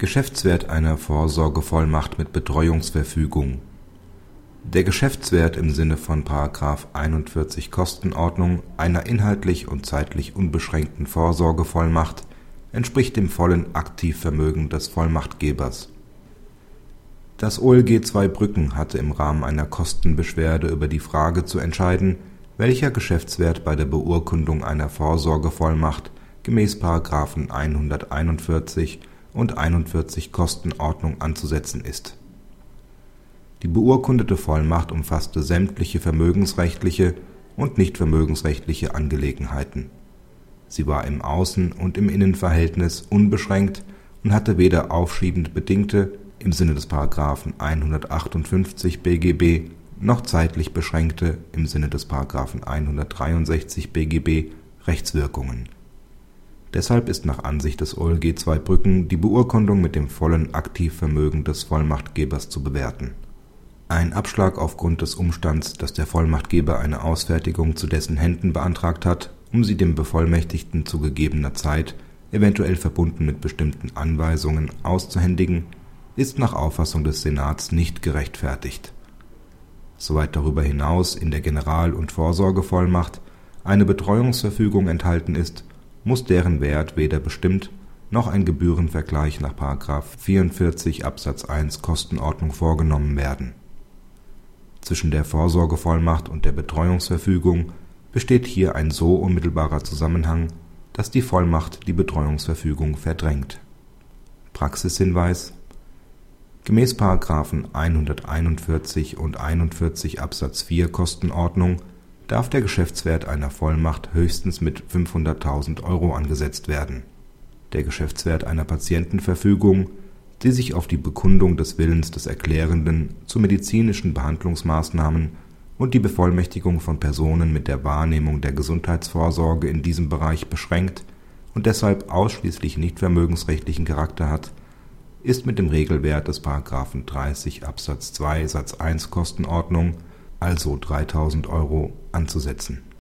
Geschäftswert einer Vorsorgevollmacht mit Betreuungsverfügung Der Geschäftswert im Sinne von § 41 Kostenordnung einer inhaltlich und zeitlich unbeschränkten Vorsorgevollmacht entspricht dem vollen Aktivvermögen des Vollmachtgebers. Das OLG Zweibrücken hatte im Rahmen einer Kostenbeschwerde über die Frage zu entscheiden, welcher Geschäftswert bei der Beurkundung einer Vorsorgevollmacht gemäß § 141 und 41 Kostenordnung anzusetzen ist. Die beurkundete Vollmacht umfasste sämtliche vermögensrechtliche und nichtvermögensrechtliche Angelegenheiten. Sie war im Außen und im Innenverhältnis unbeschränkt und hatte weder aufschiebend bedingte im Sinne des § 158 BGB noch zeitlich beschränkte im Sinne des § 163 BGB Rechtswirkungen Deshalb ist nach Ansicht des OLG Zweibrücken die Beurkundung mit dem vollen Aktivvermögen des Vollmachtgebers zu bewerten. Ein Abschlag aufgrund des Umstands, dass der Vollmachtgeber eine Ausfertigung zu dessen Händen beantragt hat, um sie dem Bevollmächtigten zu gegebener Zeit, eventuell verbunden mit bestimmten Anweisungen, auszuhändigen, ist nach Auffassung des Senats nicht gerechtfertigt. Soweit darüber hinaus in der General und Vorsorgevollmacht eine Betreuungsverfügung enthalten ist muss deren Wert weder bestimmt noch ein Gebührenvergleich nach § 44 Absatz 1 Kostenordnung vorgenommen werden. Zwischen der Vorsorgevollmacht und der Betreuungsverfügung besteht hier ein so unmittelbarer Zusammenhang, dass die Vollmacht die Betreuungsverfügung verdrängt. Praxishinweis Gemäß § 141 und 41 Absatz 4 Kostenordnung darf der Geschäftswert einer Vollmacht höchstens mit 500.000 Euro angesetzt werden. Der Geschäftswert einer Patientenverfügung, die sich auf die Bekundung des Willens des Erklärenden zu medizinischen Behandlungsmaßnahmen und die Bevollmächtigung von Personen mit der Wahrnehmung der Gesundheitsvorsorge in diesem Bereich beschränkt und deshalb ausschließlich nichtvermögensrechtlichen Charakter hat, ist mit dem Regelwert des § 30 Absatz 2 Satz 1 Kostenordnung also 3000 Euro anzusetzen